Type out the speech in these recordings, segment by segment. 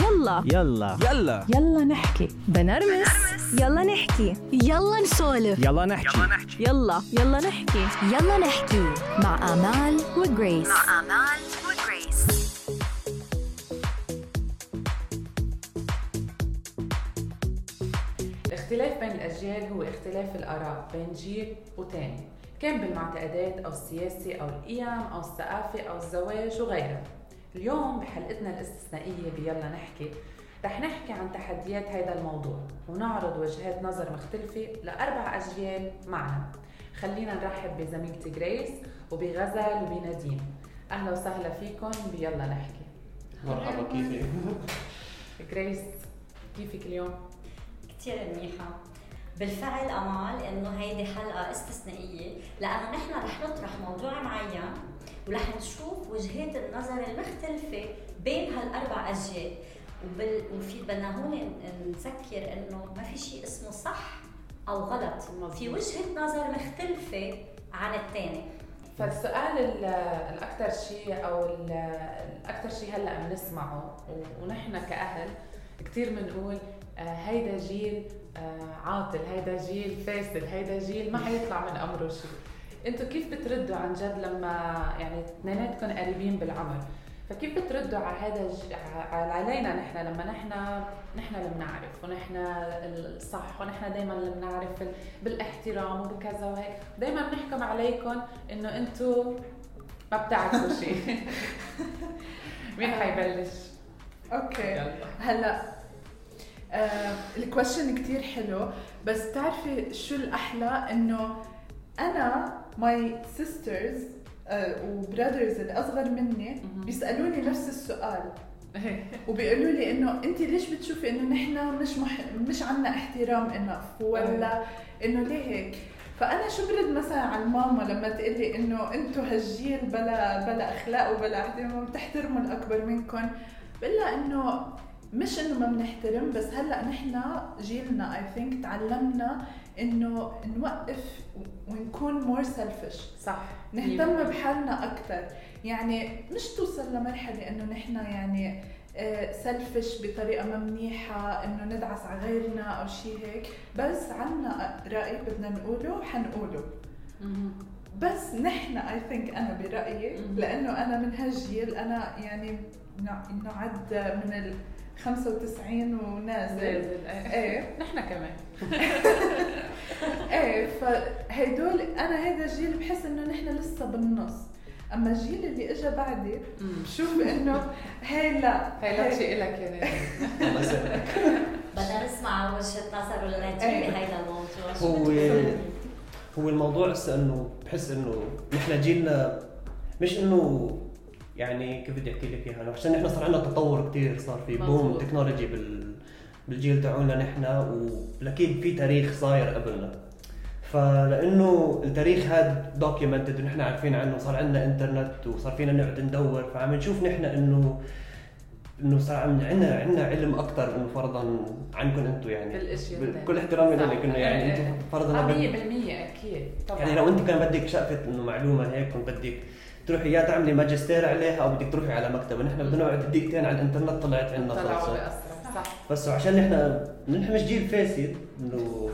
يلا. يلا. يلا. يلا نحكي. بنرمس. يلا نحكي. يلا نسولف. يلا نحكي. يلا يلا. نحكي. يلا نحكي. مع آمال وجريس. آمال وجريس. الاختلاف بين الأجيال هو اختلاف الآراء بين جيل وتاني. كان بالمعتقدات أو السياسة أو القيم أو الثقافة أو الزواج وغيرها اليوم بحلقتنا الاستثنائية بيلا نحكي. رح نحكي عن تحديات هذا الموضوع ونعرض وجهات نظر مختلفة لأربع أجيال معنا. خلينا نرحب بزميلتي جريس وبغزل وبنادين أهلا وسهلا فيكم بيلا نحكي. مرحبا كيفك؟ جريس كيفك اليوم؟ كثير منيحة. بالفعل أمال إنه هيدي حلقة استثنائية لأنه نحن رح نطرح موضوع معين ورح نشوف وجهات النظر المختلفة بين هالأربع اجيال وبال... وفي بدنا هون نذكر إنه ما في شيء اسمه صح أو غلط. في وجهة نظر مختلفة عن الثاني فالسؤال ال- الأكثر شيء أو ال- الأكثر شيء هلأ بنسمعه ونحن كأهل كثير بنقول آه، هيدا جيل آه، عاطل هيدا جيل فاسد هيدا جيل ما حيطلع من أمره شيء. أنتوا كيف بتردوا عن جد لما يعني اثنيناتكم قريبين بالعمر؟ فكيف بتردوا على هذا علينا نحن لما نحن نحن اللي بنعرف ونحن الصح ونحن دائما اللي بنعرف ال- بالاحترام وبكذا وهيك. دائما بنحكم عليكم إنه أنتم ما بتعرفوا شيء مين حيبلش؟ okay. يلا. هلأ آه ال question كتير حلو بس تعرفي شو الأحلى؟ إنه أنا my sisters و brothers اللي اصغر مني. بيسألوني نفس السؤال. وبيقولوا لي إنه أنت ليش بتشوفي إنه نحن مش مح... مش عنا احترام enough ولا إنه ليه هيك؟ فأنا شو برد مثلا على الماما لما تقول لي إنه أنتم هالجيل بلا بلا أخلاق وبلا احترام بتحترموا الأكبر منكم. بقول لها إنه مش إنه ما بنحترم بس هلأ نحن جيلنا I think تعلمنا إنه نوقف ونكون more selfish صح. نهتم بحالنا أكثر يعني مش توصل لمرحلة إنه نحن يعني selfish بطريقة ما منيحة إنه ندعس على غيرنا أو شيء هيك. بس عنا رأي بدنا نقوله حنقوله. بس نحن I think أنا برأيي. لأنه أنا من هالجيل أنا يعني نع- نعد من 95 ونازل إيه. نحن كمان. إيه فهدول أنا هيدا الجيل بحس إنه نحن لسه بالنص. أما الجيل اللي اجى بعدي بشوف إنه هي لا هي لا شيء لك يا نادي الله يسلمك. بدنا نسمع وجهه نظر النجيب أيه. بهيدا الموضوع. شو هو؟ هو الموضوع لسه إنه بحس إنه نحن جيلنا مش إنه يعني كيف بدي أحكي لك إياها عشان نحن صار عندنا تطور كثير صار في boom. technology بال بالجيل تاعونا نحن واكيد في تاريخ صاير قبلنا فلأنه التاريخ هذا documented ونحن عارفين عنه صار عندنا انترنت وصار فينا نقعد ندور فعم نشوف نحن إنه إنه صار عندنا عندنا علم أكثر انه فرضا عنكم أنتم يعني بكل احترامي. لك انه يعني. أنتم فرضا آه، 100% بد- أكيد طبعا يعني لو أنت كان بدك شقفة إنه معلومة هيك كنت بدك تروحي يا تعملي ماجستير عليها أو بدك تروحي على مكتبه نحن بدنا نقعد دقيقتين على الإنترنت طلعت عندنا صح. بس عشان نحن نحن مش جيل فاسد. انه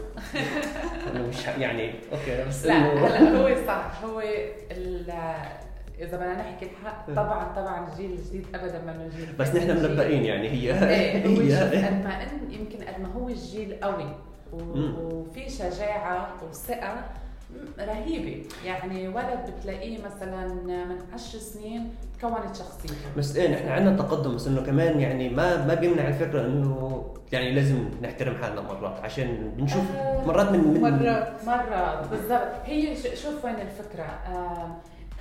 إنه مش يعني أوكي. بس لا انه هلا هو صح. هو إذا بدنا نحكي الحق طبعا طبعا الجيل الجديد ابدا ما من جيل بس نحن منبئين يعني. هي شوف هي قد ما إن يمكن قد ما هو الجيل قوي. وفي شجاعة وثقة رهيبة. يعني ولد بتلاقيه مثلا من عشر سنين تكونت شخصيته. بس إيه نحن عندنا تقدم بس إنه كمان يعني ما ما بيمنع الفكرة إنه يعني لازم نحترم حالنا مرات عشان بنشوف آه، مرات من من مرات مرة بالضبط. هي شوف وين الفكرة. آه،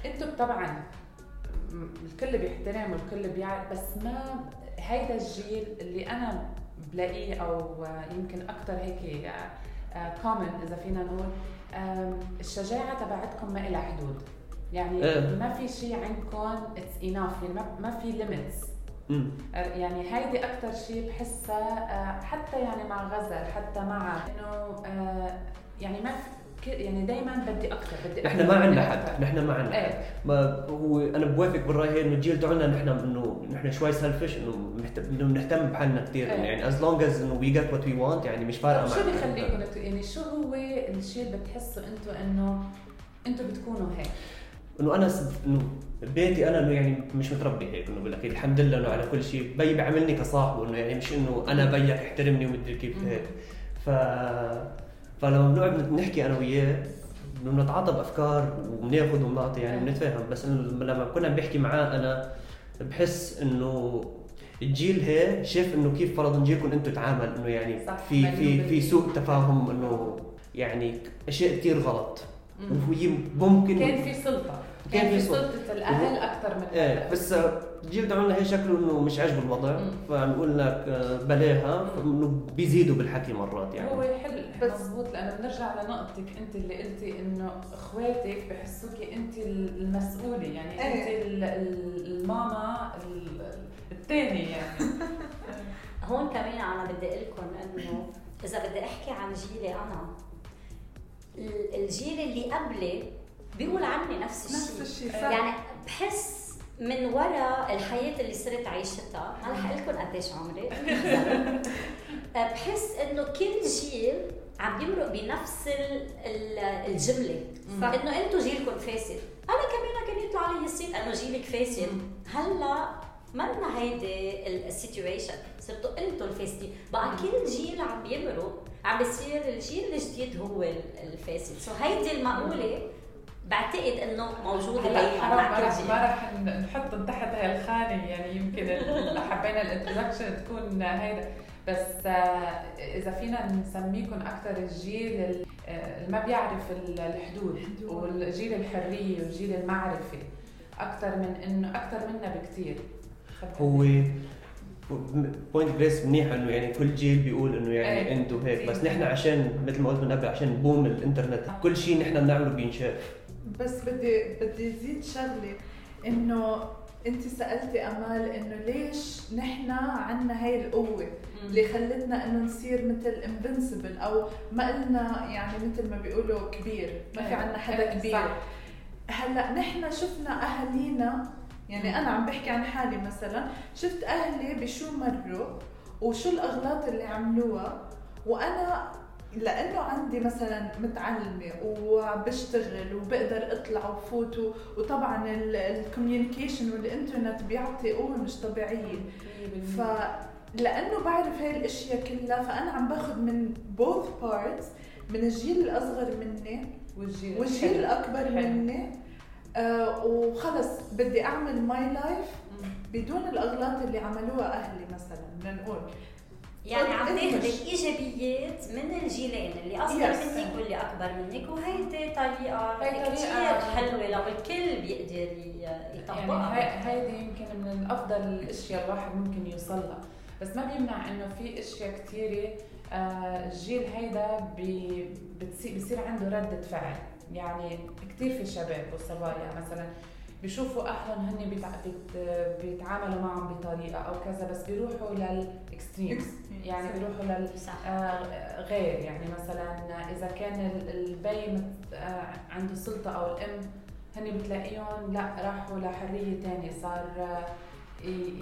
أنتم طبعا الكل بيحترم والكل بيعرف بس ما هيدا الجيل اللي أنا بلاقيه أو يمكن أكثر هيك common إذا فينا نقول آم، الشجاعة تبعتكم ما إلها حدود يعني إيه. ما في شيء عندكم it's enough يعني ما- في limits مم. يعني هيدي أكثر شيء بحسها آه، حتى يعني مع غزل حتى مع إنه آه، يعني ما يعني دائما بدي أكثر بدي نحن ما عندنا. حد نحن ما عندنا حد ما هو أنا بوافق بالرأي هي انه الجيل تاعنا نحن إنه نحن شوي selfish إنه بنهتم بحالنا كثير إيه. يعني as long as إنه we get what we want يعني مش فارقة طب شو معنا. بيخليكم يعني شو هو الشيء اللي بتحسوا أنتم إنه أنتم بتكونوا هيك إنه أنا إنه بيتي أنا إنه يعني مش متربي هيك إنه بالاكيد الحمد لله إنه على كل شيء بي بيعاملني كصاحبه إنه يعني مش إنه أنا بيك احترمني ومدري كيف. هيك ف فلما بنقعد نحكي أنا وياه بنتعاطى بافكار وبناخذ وبنعطي يعني. بنتفاهم بس لما كنا بحكي معاه أنا بحس إنه الجيل هي شاف إنه كيف فرضا جيلكم أنتم تعامل إنه يعني صح، في في في سوء تفاهم إنه يعني أشياء كثير غلط. وهي ممكن كان في سلطة كان كان في سلطة. الأهل أكثر من إيه. بس الجيل تاعنا هي شكله إنه مش عاجبه الوضع. فنقول لك آه، بلاها انه بيزيدوا بالحكي مرات يعني هو حل بس- مضبوط لأنه بنرجع لنقطتك أنت اللي قلتي إنه إخواتك بحسوكي أنت المسؤولة يعني إيه. أنت ال- ال- الماما الثاني يعني هون كمان أنا بدي أقول لكم إنه إذا بدي أحكي عن جيلي أنا ال- الجيل اللي قبلي بيقول عني نفس الشيء نفس الشيء. صح يعني بحس من وراء الحياة اللي صرت عيشتها، ما رح أقول لكم قديش عمري. بحس إنه كل جيل عم يمرق بنفس ال- ال- الجملة. صح. إنه أنتم جيلكم فاسد، أنا كمان كان يطلع علي الصيت إنه جيلك فاسد، هلأ منا هيدي ال situation صرتوا أنتم الفاسدين. بقى كل جيل عم بيمرق عم بيصير الجيل الجديد هو ال- الفاسد. so هيدي المقولة بعتقد إنه موجوده حرام ما مع كل جيل ما رح نحط تحت هاي الخانة يعني يمكن اللي حبينا ال introduction تكون هيدا. بس آه، إذا فينا نسميكم أكثر الجيل ال- آه، اللي ما بيعرف ال- الحدود والجيل الحرية والجيل المعرفي أكثر من انه أكثر منا بكثير هو point جريس منيحه إنه يعني كل جيل بيقول إنه يعني إيه. أنتم هيك بس نحن عشان مثل ما قلت من قبل عشان boom الإنترنت كل شيء نحن بنعمله بينشاف. بس بدي بدي زيد شغلة إنه أنت سألتي أمال إنه ليش نحن عنا هاي القوة اللي خلتنا إنه نصير مثل انفنسبل أو ما قلنا يعني مثل ما بيقولوا كبير ما في إيه. عنا حدا إيه، كبير. هلأ نحن شفنا أهالينا يعني أنا عم بحكي عن حالي مثلا شفت أهلي بشو مروا وشو الأغلاط اللي عملوها وأنا لإنه عندي مثلا متعلمة وبشتغل وبقدر أطلع وفوت وطبعا ال communication والإنترنت بيعطي قوة مش طبيعية ف لإنه بعرف هاي الأشياء كلها فأنا عم باخذ من both parts من الجيل الأصغر مني والجيل والجيل. الأكبر حلو. مني آه وخلص بدي أعمل my life. بدون الأغلاط اللي عملوها أهلي مثلا بدنا نقول يعني عم. تاخذ الإيجابيات من الجيلين اللي اصغر Yes. منك واللي أكبر منك وهيدي طريقة كثير حلوة لو الكل بيقدر يعني يطبقها هاي- هيدي يمكن من افضل الأشياء الواحد ممكن يوصل لها بس ما بيمنع إنه في أشياء كثيره آه، الجيل هيدا بي بصير عنده ردة فعل يعني كثير في شباب وصبايا مثلا بيشوفوا اهلهم هن بيتع... بيت... بيتعاملوا معهم بطريقة أو كذا بس بيروحوا لل extreme يعني بيروحوا لل صح. آه، يعني مثلا إذا كان ال- البي آه، عنده سلطة أو الأم هن بتلاقيهم لا راحوا لحرية تانية. صار آه،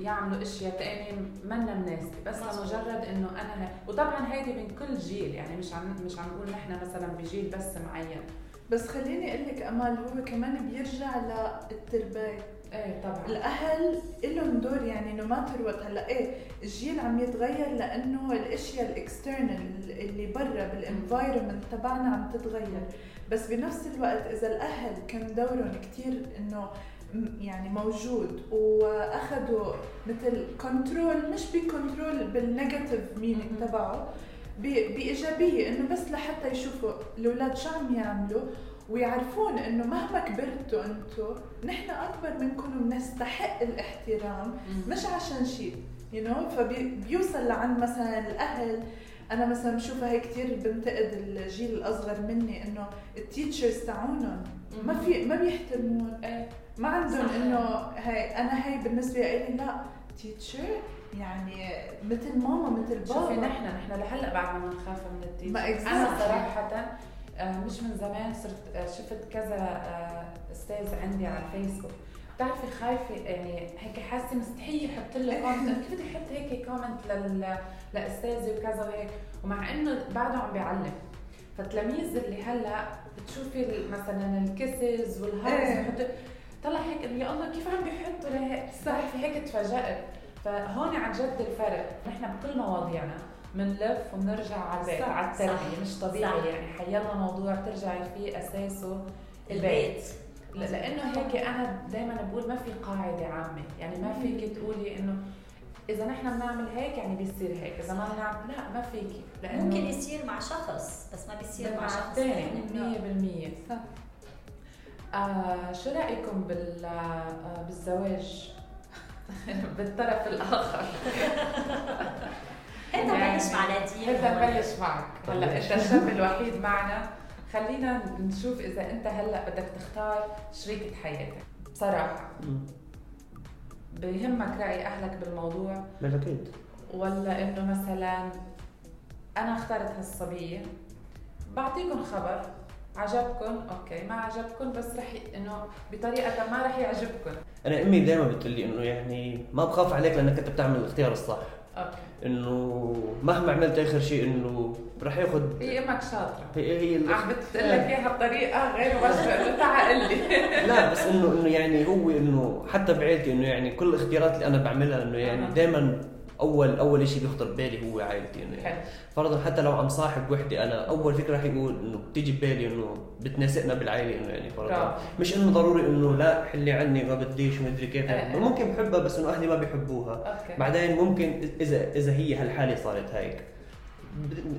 يعملوا أشياء تانية منا مناسبة. بس. لمجرد إنه أنا هي. وطبعا هيدي من كل جيل. يعني مش عم مش عم نقول نحن مثلا بجيل بس معين. بس خليني أقول لك أمال هو كمان بيرجع للتربايه إيه طبعا. الأهل لهم دور يعني no matter what هلأ إيه الجيل عم يتغير لأنه الأشياء ال external اللي برا بال environment تبعنا عم تتغير. بس بنفس الوقت إذا الأهل كان دورهم كثير إنه يعني موجود واخذوا مثل control مش ب control بال negative meaning. تبعه بإيجابية. إنه بس لحتى يشوفوا الأولاد شو عم يعملوا ويعرفون إنه مهما كبرتوا أنتم نحن أكبر منكم وبنستحق الاحترام. مش عشان شيء you know فبيوصل لعند مثلا الأهل. أنا مثلا بشوفها هي كثير بنتقد الجيل الأصغر مني إنه ال teachers تاعونهم ما في ما بيحترمون. إيه. ما عندهم. إنه هي أنا هي بالنسبة لي لا. teacher يعني مثل ماما مثل بابا. شوفي نحن نحن لهلأ بعد ما بنخاف من ال teacher. أنا صراحة مش من زمان صرت آه، شفت كذا آه، أستاذ عندي على الفيسبوك بتعرفي خايفة يعني هيك حاسة مستحيل يحط له comment كيف بدي أحط هيك comment لل لأستاذي وكذا وهيك؟ ومع إنه بعده عم بيعلم. فالتلاميذ اللي هلأ بتشوفي مثلا ال kisses وال hi's إيه. طلع هيك انه يا الله كيف عم بيحطوا لهيك؟ صح. هيك تفاجأت. فهون عن جد الفرق. نحن بكل مواضيعنا بنلف وبنرجع على البيت على التربية مش طبيعي صح. يعني. حيلا موضوع بترجعي فيه أساسه البيت. ل- لأنه هيك أنا دائما بقول ما في قاعدة عامة. يعني ما فيك تقولي إنه إذا نحن بنعمل هيك يعني بيصير هيك. إذا ما بنعمل لا ما فيكي لأنه ممكن يصير مع شخص بس ما بيصير مع شخص ثاني ثاني 100% صح. آه شو رأيكم بال آه بالزواج؟ بالطرف الآخر. يعني بلش مع نادين هذا هون. بلش معك هلا بلش. أنت الشاب الوحيد معنا. خلينا نشوف إذا أنت هلا بدك تختار شريكة حياتك. بصراحة. بيهمك رأي أهلك بالموضوع؟ بالأكيد. ولا إنه مثلا أنا اخترت هالصبية؟ بعطيكم خبر. عجبكم؟ أوكي. ما عجبكم بس رح ي- إنه بطريقة ما رح يعجبكم. أنا أمي دائما بتقول لي إنه يعني ما بخاف عليك لأنك أنت بتعمل الاختيار الصح. إنه مهما عملت آخر شيء إنه رح ياخذ هي إمك شاطرة. هي هي ال- عم بتقول لك إياها بطريقة غير مباشره انه تعال لي لا بس انه إنه يعني هو إنه حتى بعيلتي إنه يعني كل الاختيارات اللي أنا بعملها إنه يعني. دائما اول أول شيء بيخطر ببالي هو عائلتي انه يعني. حلو. فرضا حتى لو عم صاحب وحدة أنا أول فكرة رح يقول إنه بتيجي ببالي إنه بتناسقنا بالعائلة إنه يعني فرضا. برافو. مش إنه ضروري إنه لا حلي عني ما بديش ومدري كيف. يعني ممكن بحبها بس إنه أهلي ما بيحبوها. بعدين ممكن اذا إذا هي هالحالة صارت هيك.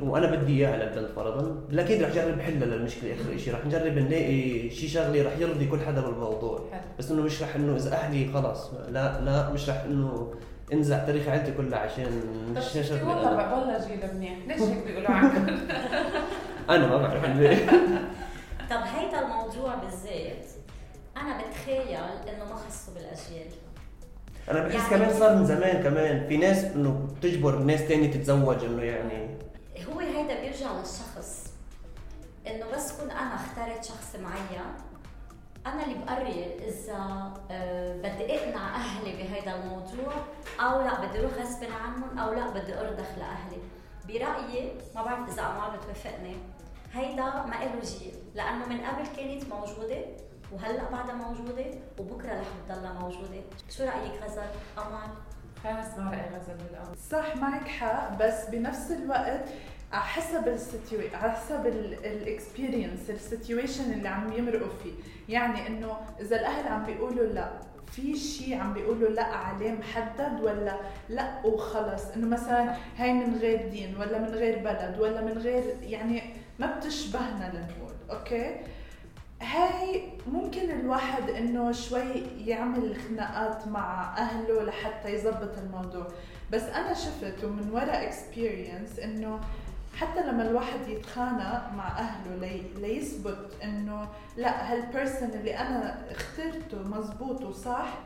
وأنا بدي إياها للبنت فرضا. أكيد رح جرب حلها للمشكلة آخر شيء رح نجرب نلاقي شيء شغلة رح يرضي كل حدا بالموضوع. حلو. بس إنه مش رح إنه إذا أهلي خلص لا لا مش رح إنه انزع تاريخ عيلتي كلها عشان مش والله والله جيل منيح. ليش هيك بيقولوا عنكم أنا ما بعرف عن ليه. طب هيدا الموضوع بالذات أنا بتخيل إنه ما خصه بالأجيال. أنا بحس يعني- كمان صار من زمان كمان في ناس إنه بتجبر ناس تانية تتزوج إنه يعني. هو هيدا بيرجع للشخص. إنه بس كون أنا اخترت شخص معين أنا اللي بقرر إذا آه، بدي أقنع أهلي بهيدا الموضوع أو لا بدي أروح غصب عنهم أو لا بدي أرضخ لأهلي. برأيي ما بعرف إذا امال بتوافقني هيدا ما له جيل لأنه من قبل كانت موجودة وهلأ بعدها موجودة وبكرة رح تضلها موجودة. شو رأيك غزل؟ امال خلينا نسمع رأي غزل بالأول. صح معك حق بس بنفس الوقت على حسب ال situa- على حسب ال experience ال situation اللي عم يمرقوا فيه. يعني إنه إذا الأهل عم بيقولوا لا في شيء عم بيقولوا لا عليه محدد ولا لا وخلص؟ إنه مثلا هاي من غير دين ولا من غير بلد ولا من غير يعني ما بتشبهنا لنقول okay؟ هاي ممكن الواحد إنه شوي يعمل خناقات مع أهله لحتى يزبط الموضوع. بس أنا شفت ومن وراء experience إنه حتى لما الواحد يتخانق مع أهله لي ليثبت إنه لا هال person اللي أنا اخترته مزبوط وصح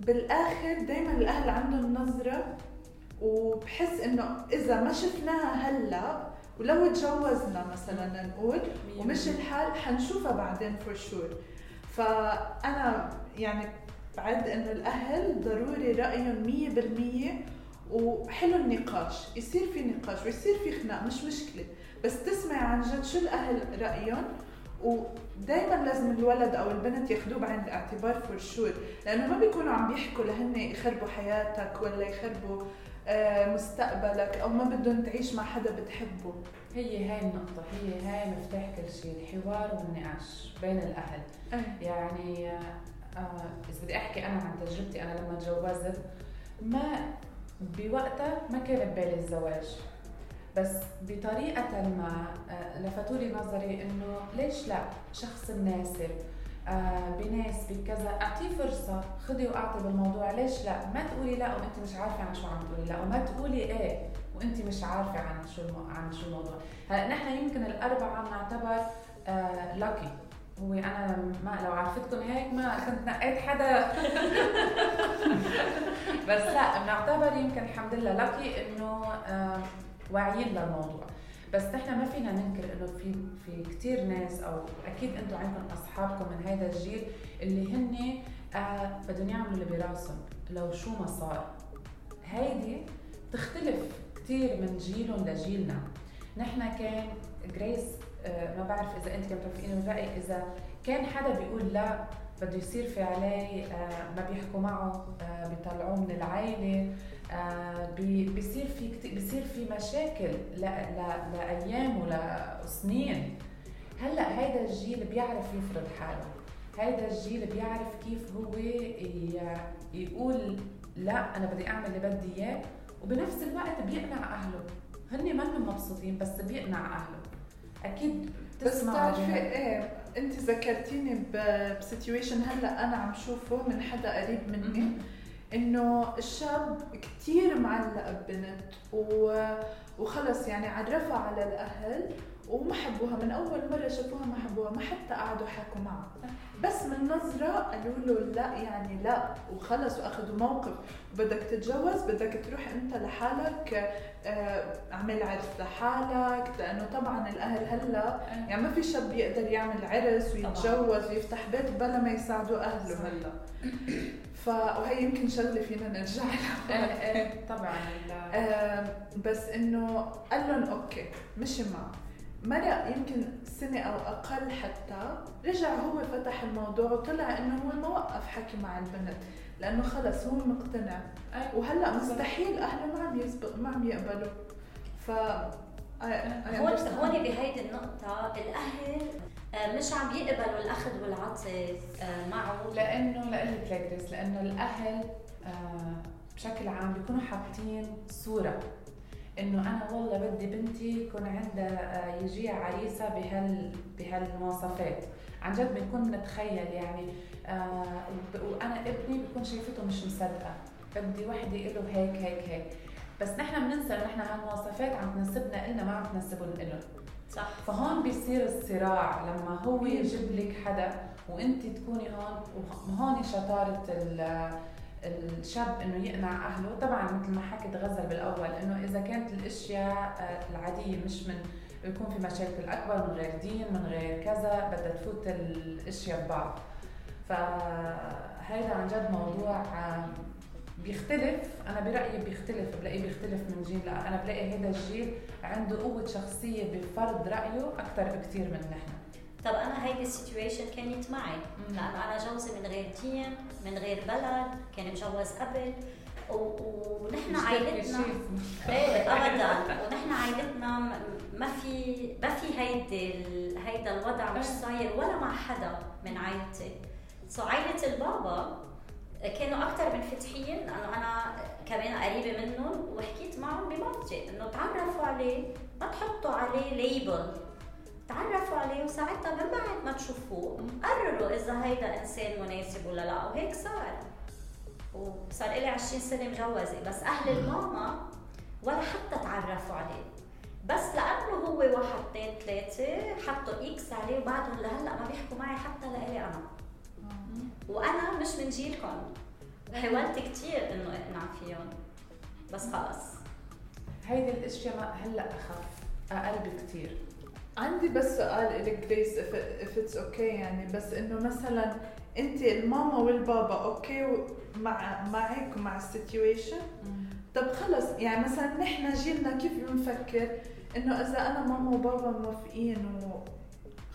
بالآخر دائما الأهل عندهم نظرة وبحس إنه إذا ما شفناها هلأ ولو تجوزنا مثلا نقول ومش الحال حنشوفها بعدين for sure فأنا يعني بعد إنه الأهل ضروري رأيهم مية بالمية وحلو النقاش يصير في نقاش ويصير في خناق مش مشكلة. بس تسمع عن جد شو الأهل رأيهم ودائما لازم الولد أو البنت ياخذوه بعين الاعتبار فور شور لأنه ما بيكونوا عم بيحكوا لهن يخربوا حياتك ولا يخربوا آه، مستقبلك أو ما بدهم تعيش مع حدا بتحبه. هي هاي النقطة هي هاي مفتاح كل شيء الحوار والنقاش بين الأهل. يعني آه، إذا بدي أحكي أنا عن تجربتي أنا لما تجوزت ما بوقتها ما كان ببالي الزواج. بس بطريقة ما آه، لفتوا لي نظري إنه ليش لا؟ شخص مناسب آه بناسبك كذا أعطيه فرصة خذي وأعطي بالموضوع ليش لا؟ ما تقولي لا وأنت مش عارفة عن شو عم تقولي لا وما تقولي إيه وأنت مش عارفة عن شو. عن شو الموضوع. هلأ نحن يمكن الأربعة بنعتبر آه لاكي هو أنا ما لو عرفتكم هيك ما كنت نقيت حدا. بس لا بنعتبر يمكن الحمد لله لاكي إنه واعيين للموضوع. بس نحن ما فينا ننكر إنه في في كثير ناس أو أكيد أنتم عندكم أصحابكم من هذا الجيل اللي هن آه بدهم يعملوا اللي براسهم لو شو ما صار. هيدي تختلف كثير من جيلهم لجيلنا. نحن كان جريس ما بعرف إذا أنت كم توافقين الراي إذا كان حدا بيقول لا بده يصير في عليه آه ما بيحكوا معه آه بيطلعوه من العائله آه بي- بيصير في بيصير في مشاكل لأيام ولسنين هلأ هيدا الجيل بيعرف يفرض حاله. هيدا الجيل بيعرف كيف هو يقول لا أنا بدي أعمل اللي بدي إياه وبنفس الوقت بيقنع أهله. هن منهم مبسوطين بس بيقنع أهله. أكيد بس بتعرفي إيه انت ذكرتيني بسيتويشن هلأ أنا عم شوفه من حدا قريب مني. إنه الشاب كثير معلق ببنت و... وخلص يعني عرفها على الأهل وما حبوها من أول مرة شافوها ما حبوها ما حتى قعدوا حكوا معها بس من نظرة قالوا له لا يعني لا وخلص وأخذوا موقف. بدك تتجوز بدك تروح أنت لحالك آه، اعمل عرس لحالك لأنه طبعا الأهل هلأ يعني ما في شاب بيقدر يعمل عرس ويتجوز ويفتح بيت بلا ما يساعدوا أهله. هلأ. ف وهي يمكن شغلة فينا نرجع إيه، لها. إيه، طبعا. ال- آم، بس إنه قال لهم أوكي مشي معه. مرق يمكن سنة أو أقل حتى رجع هو فتح الموضوع وطلع إنه هو ما وقف حكي مع البنت لأنه خلص هو مقتنع. وهلأ مستحيل أهله ما عم يسبق ما عم يقبلوا. ف هون. هون بهيدي النقطة الأهل آه، مش عم يقبلوا الأخذ والعطاء آه، معه. لأنه لقلك لا جريس لأنه الأهل آه، بشكل عام بيكونوا حاطين صورة. إنه أنا والله بدي بنتي يكون عندها آه، يجيها عريسة بهال بهالمواصفات. عن جد بنكون نتخيل يعني آه، وأنا ابني بكون شايفته مش مصدقة. بدي وحدة له هيك هيك هيك. بس نحن بننسى نحن هالمواصفات عم تنسبنا إلنا ما عم تنسبهم لهم صح. فهون بيصير الصراع لما هو يجيب لك حدا وانت تكوني هون وهون شطارة ال- الشاب إنه يقنع أهله. طبعا مثل ما حكت غزل بالأول إنه إذا كانت الأشياء آه، العادية مش من يكون في مشاكل أكبر من غير دين من غير كذا بدها تفوت الأشياء ببعض. فهيدا عن جد موضوع بيختلف. أنا برأيي بيختلف بلاقيه بيختلف من جيل لا أنا بلاقي هذا الجيل عنده قوة شخصية بفرض رأيه أكثر بكثير من نحن. طب أنا هيدي السيتويشن كانت معي. لأنه أنا جوزي من غير دين من غير بلد كان مجوز قبل. ونحن عائلتنا. إيه ابدا. ونحن عائلتنا ما في ما في هيدي هيدا الوضع مش صاير ولا مع حدا من عائلتي. so عائلة البابا كانوا أكثر منفتحين. لأنه أنا كمان قريبة منهم وحكيت معهم بمنطق إنه تعرفوا عليه ما تحطوا عليه label تعرفوا عليه وساعتها من بعد ما تشوفوه قرروا إذا هيدا إنسان مناسب ولا لا وهيك صار. وصار لي 20 سنة مجوزة. بس أهل الماما ولا حتى تعرفوا عليه. بس لأنه هو واحد اثنين ثلاثة حطوا إكس عليه وبعدهم لهلأ ما بيحكوا معي حتى لإلي أنا. وأنا مش من جيلكم. حاولت كثير إنه أقنع فيهم. بس خلص. هيدي الأشياء هلأ أخف أقل بكثير عندي بس سؤال لك غريس if it's okay يعني. بس إنه مثلا أنت الماما والبابا okay مع معك ومع ال situation طب خلص يعني مثلا نحن جيلنا كيف بنفكر إنه إذا أنا ماما وبابا موافقين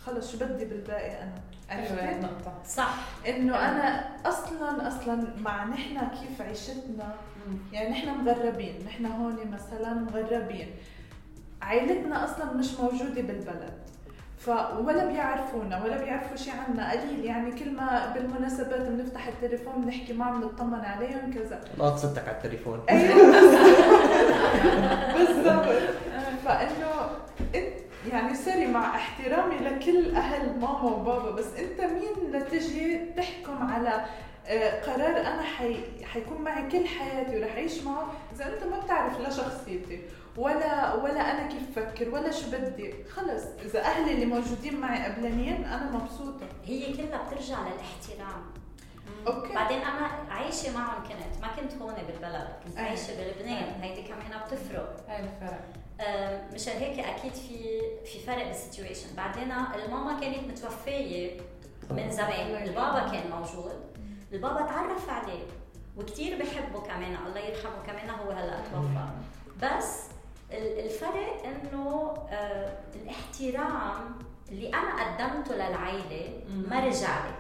وخلص شو بدي بالباقي أنا؟ حلوة عرفتي؟ النقطه صح. إنه أنا أصلا أصلا مع نحن كيف عيشتنا يعني نحن مغربين نحن هون مثلا مغربين. عائلتنا أصلا مش موجودة بالبلد. ف ولا بيعرفونا ولا بيعرفوا شيء عنا. قليل يعني كل ما بالمناسبات بنفتح التليفون بنحكي معهم بنطمن عليهم كذا. ناط ستك على التليفون. أيوه. بالضبط. فإنه انت يعني سوري مع احترامي لكل أهل ماما وبابا بس أنت مين لتجي تحكم على قرار أنا حي... حيكون معي كل حياتي ورح أعيش معه إذا أنت ما بتعرف لا شخصيتي ولا ولا أنا كيف بفكر ولا شو بدي. خلص إذا أهلي اللي موجودين معي قبلانيين أنا مبسوطة. هي كلها بترجع للاحترام. okay. بعدين أنا عايشة معهم كنت ما كنت هون بالبلد كنت أي. عايشة بلبنان. هيدي كمان بتفرق. هاي الفرق. آه، مشان هيك أكيد في في فرق بال situation. بعدين الماما كانت متوفية من زمان. البابا كان موجود. البابا تعرف عليه وكثير بحبه كمان الله يرحمه كمان هو هلأ توفى. بس ال- الفرق إنه آه، الاحترام اللي أنا قدمته للعائله ما رجع لي.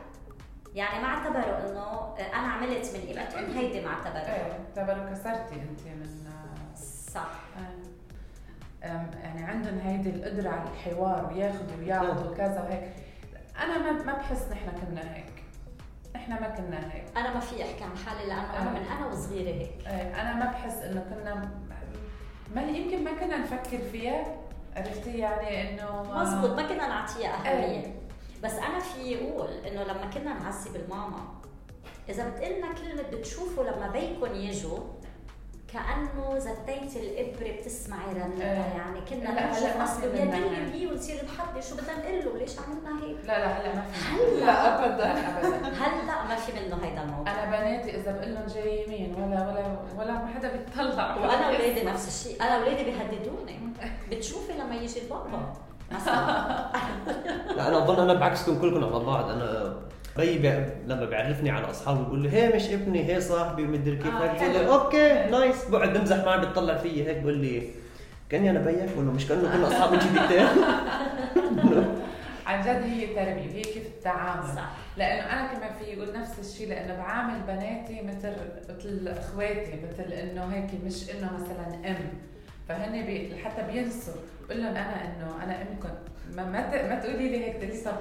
يعني ما اعتبروا إنه آه، أنا عملت من قيمتهم هيدي ما اعتبروا إيه اعتبروا كسرتي أنت من صح. آه. يعني عندهم هيدي القدرة على الحوار وياخذوا ويعطوا وكذا وهيك. أنا ما ما بحس نحن كنا هيك. نحن ما كنا هيك. أنا ما في أحكي عن حالي لأنه أنا من أنا وصغيرة هيك. إيه، أنا ما بحس إنه كنا ما يمكن ما كنا نفكر فيها عرفتي؟ يعني إنه مزبوط ما كنا نعطيها أهمية. إيه. بس أنا في أقول إنه لما كنا نعذب الماما إذا بتقلنا كلمة بتشوفوا لما بيكم يجوا كأنه زتيت الإبرة بتسمعي رنتها إيه. يعني كنا منها دنيا هيك. بيه ونصير نحبي شو بدنا نقول له؟ ليش عملنا هيك؟ لا لا هلا ما في. هلا. لا ابدا. لا أبدا. هلا ما في منه هيدا الموضوع. أنا بناتي إذا بقول لهم جاي يمين ولا ولا ولا ما حدا بيطلع. وأنا أولادي نفس الشيء أنا أولادي بيهددوني. بتشوفي لما يجي البابا. مثلا. لا أنا أظن أنا بعكسكم كلكم على بعض. أنا بي بي لما بيعرفني على اصحابي بيقول لي هي مش ابني هي صاحبي. ومدري كيف. آه، هيك بقول okay nice. بقعد بمزح معي بتطلع فيي هيك بقول لي كأني أنا بيك ولا مش كأنه كنا اصحاب من جديدتين عن جد هي تربية وهي كيف التعامل صح. لأنه أنا كمان في يقول نفس الشيء لأنه بعامل بناتي مثل مثل إخواتي مثل إنه هيك مش إنه مثلا أم. فهن بي حتى بينسوا. بقول لهم أنا إنه أنا امكم ما ما, ت- ما تقولي لي هيك تقولي طب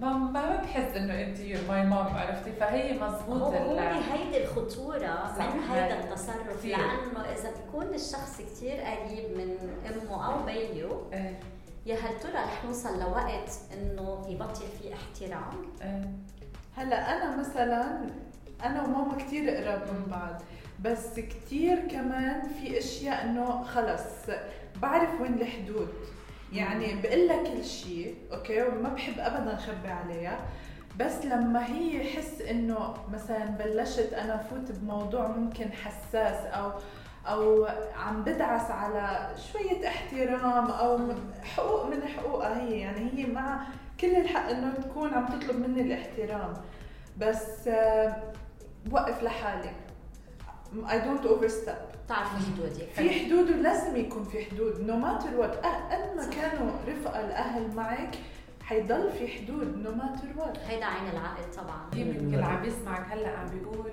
ما ما بحس إنه أنت my mom عرفتي فهي مزبوط هو هيدي الخطورة صح. من هيدا التصرف كتير. لأنه إذا بيكون الشخص كتير قريب من أمه أو بيه إيه، يا هل ترى رح نوصل لوقت إنه يبطل في احترام؟ إيه. هلا أنا مثلا أنا وماما كثير قراب من بعض بس كثير كمان في أشياء إنه خلص بعرف وين الحدود يعني بقول لها كل شيء okay? وما بحب ابدا أخبي عليها. بس لما هي يحس إنه مثلا بلشت أنا فوت بموضوع ممكن حساس أو أو عم بدعس على شوية احترام أو حقوق من حقوقها هي. يعني هي مع كل الحق إنه تكون عم تطلب مني الاحترام. بس آه، وقف لحالي. I don't overstep. بتعرفي حدودك في حدود ولازم يكون في حدود. no matter what قد ما كانوا رفقة الأهل معك حيضل في حدود. no matter what هيدا عين العقل طبعا. يمكن اللي عم بيسمعك هلأ عم بيقول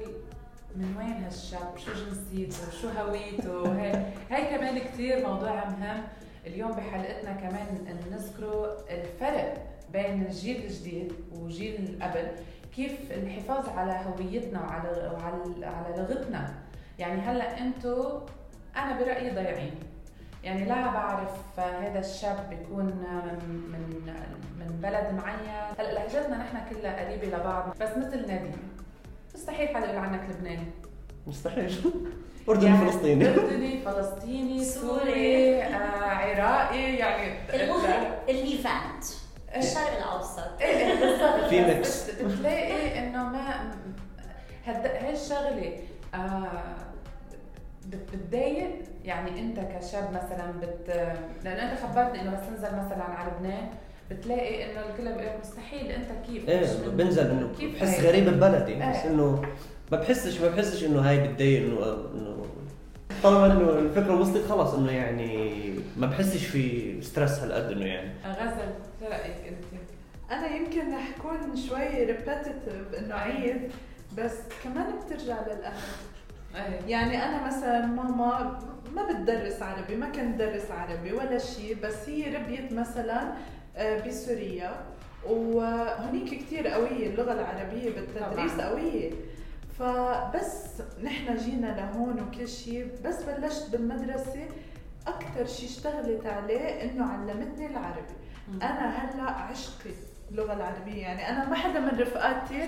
من وين هالشاب؟ شو جنسيته؟ شو هويته؟ هي, هي كمان كثير موضوع مهم اليوم بحلقتنا كمان نذكروا الفرق بين الجيل الجديد وجيل قبل. كيف الحفاظ على هويتنا وعلى وعلى على لغتنا. يعني هلا أنتم أنا برأيي ضايعين. يعني لا بعرف هذا الشاب بيكون من من من بلد معين. هلا لهجتنا نحن كلها قريبة لبعض بس مثل نادين مستحيل حدا يقول عنك لبناني. مستحيل. أردني يعني فلسطيني. أردني فلسطيني سوري. آه عراقي يعني. المهم ال Levant إيه. الشرق الأوسط. إيه بالضبط. في mix. بت- بتلاقي إنه ما هد- هاي الشغلة آه بتضايق يعني انت كشاب مثلا بت لأنه أنت خبرتني إنه بس تنزل مثلا على لبنان بتلاقي إنه الكل بيقول مستحيل أنت كيف إيه بنزل إنه كيف بحس؟ غريب ببلدي بس إيه. انه ما بحسش ما بحسش إنه هاي بتضايق انه انه طالما إنه الفكرة وصلت خلص إنه يعني ما بحسش في stress هالقد إنه يعني غزل شو رأيك أنت؟ أنا يمكن رح كون شوي repetitive إنه عيد بس كمان بترجع للأهل إيه يعني أنا مثلا ماما ما بتدرس عربي ما كنت درس عربي ولا شيء بس هي ربيت مثلا آه، بسوريا. وهنيك كتير قوية اللغة العربية بالتدريس طبعاً. قوية. فبس نحن جينا لهون وكل شيء بس بلشت بالمدرسة أكثر شيء اشتغلت عليه إنه علمتني العربي. أنا هلأ عشقي اللغة العربية. يعني أنا ما حدا من رفقاتي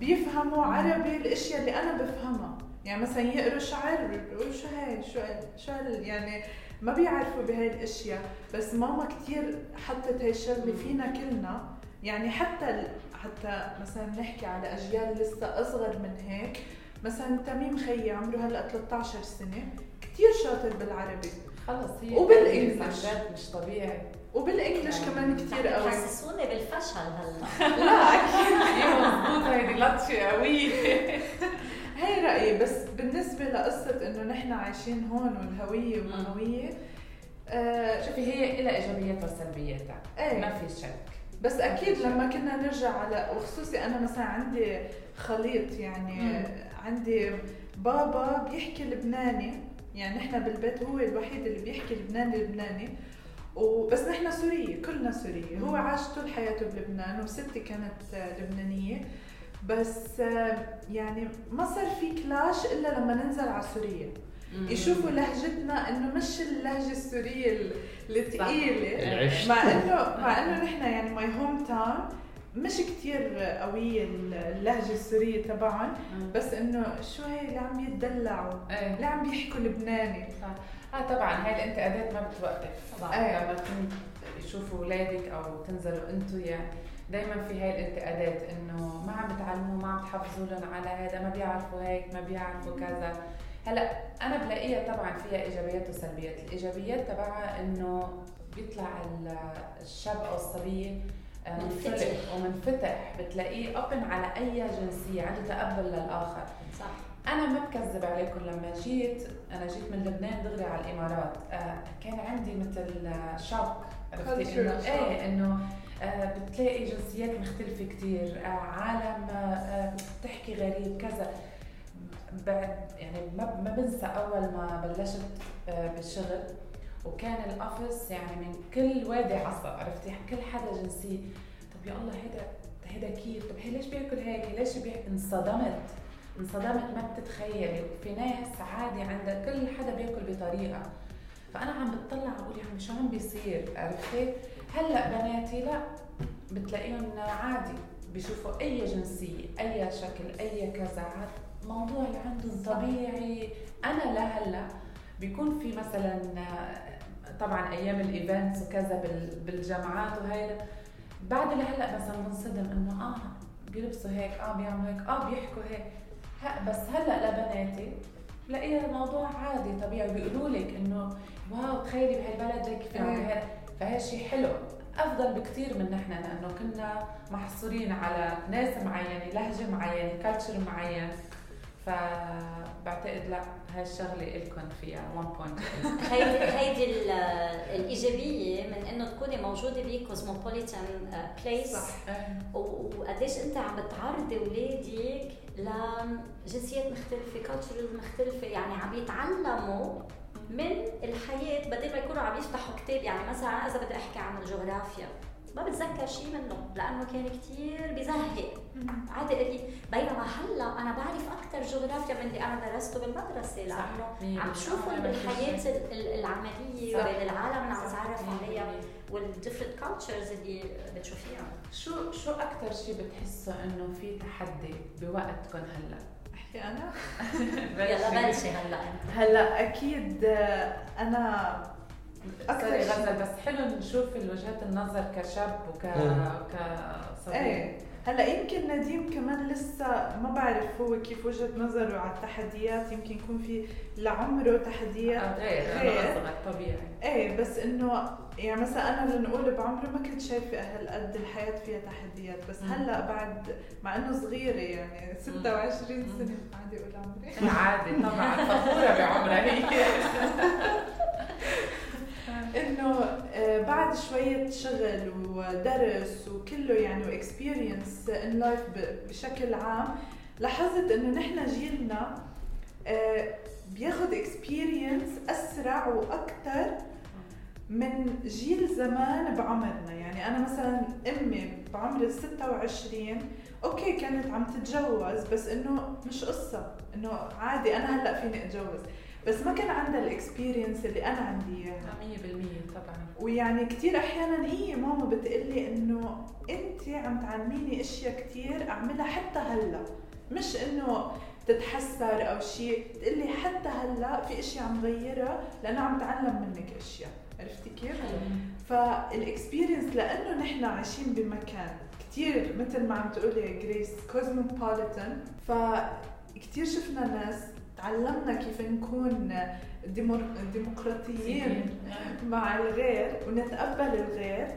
بيفهموا عربي الأشياء اللي أنا بفهمها. يعني مثلا يقروا شعر بيقولوا شو هاي شو شو يعني ما بيعرفوا بهاي الأشياء. بس ماما كثير حطت هاي الشغلة فينا كلنا. يعني حتى حتى مثلا نحكي على أجيال لسه أصغر من هيك. مثلا تميم خيي عمره هلأ 13 سنة. كثير شاطر بالعربي. خلص هي جد مش طبيعي. وبالإنجلش كمان كثير عم قوي. يحسسوني بالفشل هلأ. لا أكيد. مضبوط هيدي لطشه قوية هي رأيي بس بالنسبة لقصة إنه نحن عايشين هون والهوية والهويه آه شوفي هي لها إيجابياتها وسلبياتها. إيه. ما في شك. بس أكيد لما كنا نرجع على وخصوصي أنا مثلا عندي خليط يعني مم. عندي بابا بيحكي لبناني يعني نحن بالبيت هو الوحيد اللي بيحكي لبناني لبناني وبس نحن سورية كلنا سورية. هو. عاش طول حياته بلبنان وستي كانت لبنانية. بس آه، يعني ما صار في clash إلا لما ننزل على سوريا. يشوفوا لهجتنا إنه مش اللهجة السورية ال- الثقيله مع إنه مع إنه نحن يعني my hometown مش كتير قوية اللهجة السورية تبعهم. بس إنه شو هي اللي عم يتدلعوا إيه. اللي عم بيحكوا لبناني. آه طبعا هاي الانتقادات ما بتوقف. طبعاً. إيه. لما كنت يشوفوا اولادك أو تنزلوا أنتم يعني. دائما في هاي الانتقادات إنه ما عم بتعلموا ما عم تحفظوا لهم على هذا ما بيعرفوا هيك ما بيعرفوا كذا. هلأ أنا بلاقيها طبعا فيها إيجابيات وسلبيات. الإيجابيات تبعها إنه بيطلع ال- الشاب أو الصبيه آه، منفتح. منفتح ومنفتح. بتلاقيه اوبن على أي جنسية عنده تقبل للآخر. صح. أنا ما بكذب عليكم لما جيت أنا جيت من لبنان دغري على الإمارات آه كان عندي مثل آه، شوك عرفتي؟ Culture إنه. إيه إنه آه بتلاقي جنسيات مختلفة كتير. آه عالم آه آه بتحكي غريب كذا. يعني ما بنسى أول ما بلشت آه بالشغل. وكان الأوفيس يعني من كل وادي عصا عرفتي كل حدا جنسي طب يا الله هيدا هيدا كيف؟ طب هي ليش بياكل هيك؟ ليش بيحكي انصدمت. انصدمت ما بتتخيلي في ناس عادي عندها كل حدا بياكل بطريقة. فأنا عم بتطلع بقول يا عمي شو عم بيصير؟ عرفتي هلأ بناتي لا بتلاقيهم عادي بيشوفوا أي جنسية أي شكل أي كذا موضوع اللي عندهم طبيعي. أنا لهلا بيكون في مثلا طبعا أيام الإيفنتس وكذا بال- بالجامعات وهيدا بعد لهلا مثلا بنصدم إنه آه بيلبسوا هيك آه بيعملوا هيك آه بيحكوا هيك. ه- بس هلأ لبناتي بلاقيها الموضوع عادي طبيعي. بيقولوا لك إنه wow تخيلي بهالبلد هيك في إيه. فهي شيء حلو. أفضل بكثير من نحن لأنه كنا محصورين على ناس معينة لهجة معينة culture معين. فبعتقد لا هاي الشغلة الكم فيها 1 point هيدي هيدي ال- الإيجابية من إنه تكوني موجودة بكوزموبوليتان بليس صح. و- وقديش أنت عم بتعرضي اولادك لجنسيات مختلفة كالتشرز مختلفة يعني عم يتعلموا من الحياة بدل ما يكونوا عم يفتحوا كتاب يعني مثلا إذا بدي أحكي عن الجغرافيا ما بتذكر شيء منه لأنه كان كتير بزهق. عادي قليل بينما هلأ أنا بعرف أكثر جغرافيا من اللي أنا درسته بالمدرسة لأنه عم شوفهم بالحياة ال- ال- العملية. وبين العالم اللي عم تعرف عليها وال different cultures اللي بتشوفيها. شو شو أكثر شيء بتحسوا إنه في تحدي بوقتكم هلأ؟ احكي أنا يلا بلشي هلا أنت. هلا أكيد آه، أنا شيء- غزل بس حلو نشوف وجهات النظر كشاب وك إيه. هلا يمكن نديم كمان لسه ما بعرف هو كيف وجهة نظره على التحديات يمكن يكون في لعمره تحديات آه، غير غير. أنا أصغر طبيعي. إيه بس إنه يعني مثلا أنا لنقول بعمري ما كنت شايفة هالقد الحياة فيها تحديات بس. هلا بعد مع إنه صغيرة يعني 26 سنة عادي أقول عمري. عادي طبعا فخورة بعمرها هي. إنه آه، بعد شوية شغل ودرس وكله يعني و experience in life بشكل عام لاحظت إنه نحن جيلنا آه، بياخذ experience أسرع وأكثر من جيل زمان بعمرنا. يعني أنا مثلا أمي بعمر ال 26 أوكي كانت عم تتجوز بس إنه مش قصة إنه عادي أنا هلأ فيني أتجوز. بس ما كان عندها ال experience اللي أنا عندي إياها. 100% طبعا. ويعني كثير أحيانا هي ماما بتقلي إنه أنت عم تعلميني أشياء كثير أعملها حتى هلأ. مش إنه تتحسر أو شيء تقلي حتى هلأ في أشياء عم غيرها لأنه عم تعلم منك أشياء. عرفتي كيف؟ فال experience لأنه نحن عايشين بمكان كثير مثل ما عم تقولي جريس cosmopolitan فكثير شفنا ناس تعلمنا كيف نكون ديمقراطيين مع الغير ونتقبل الغير.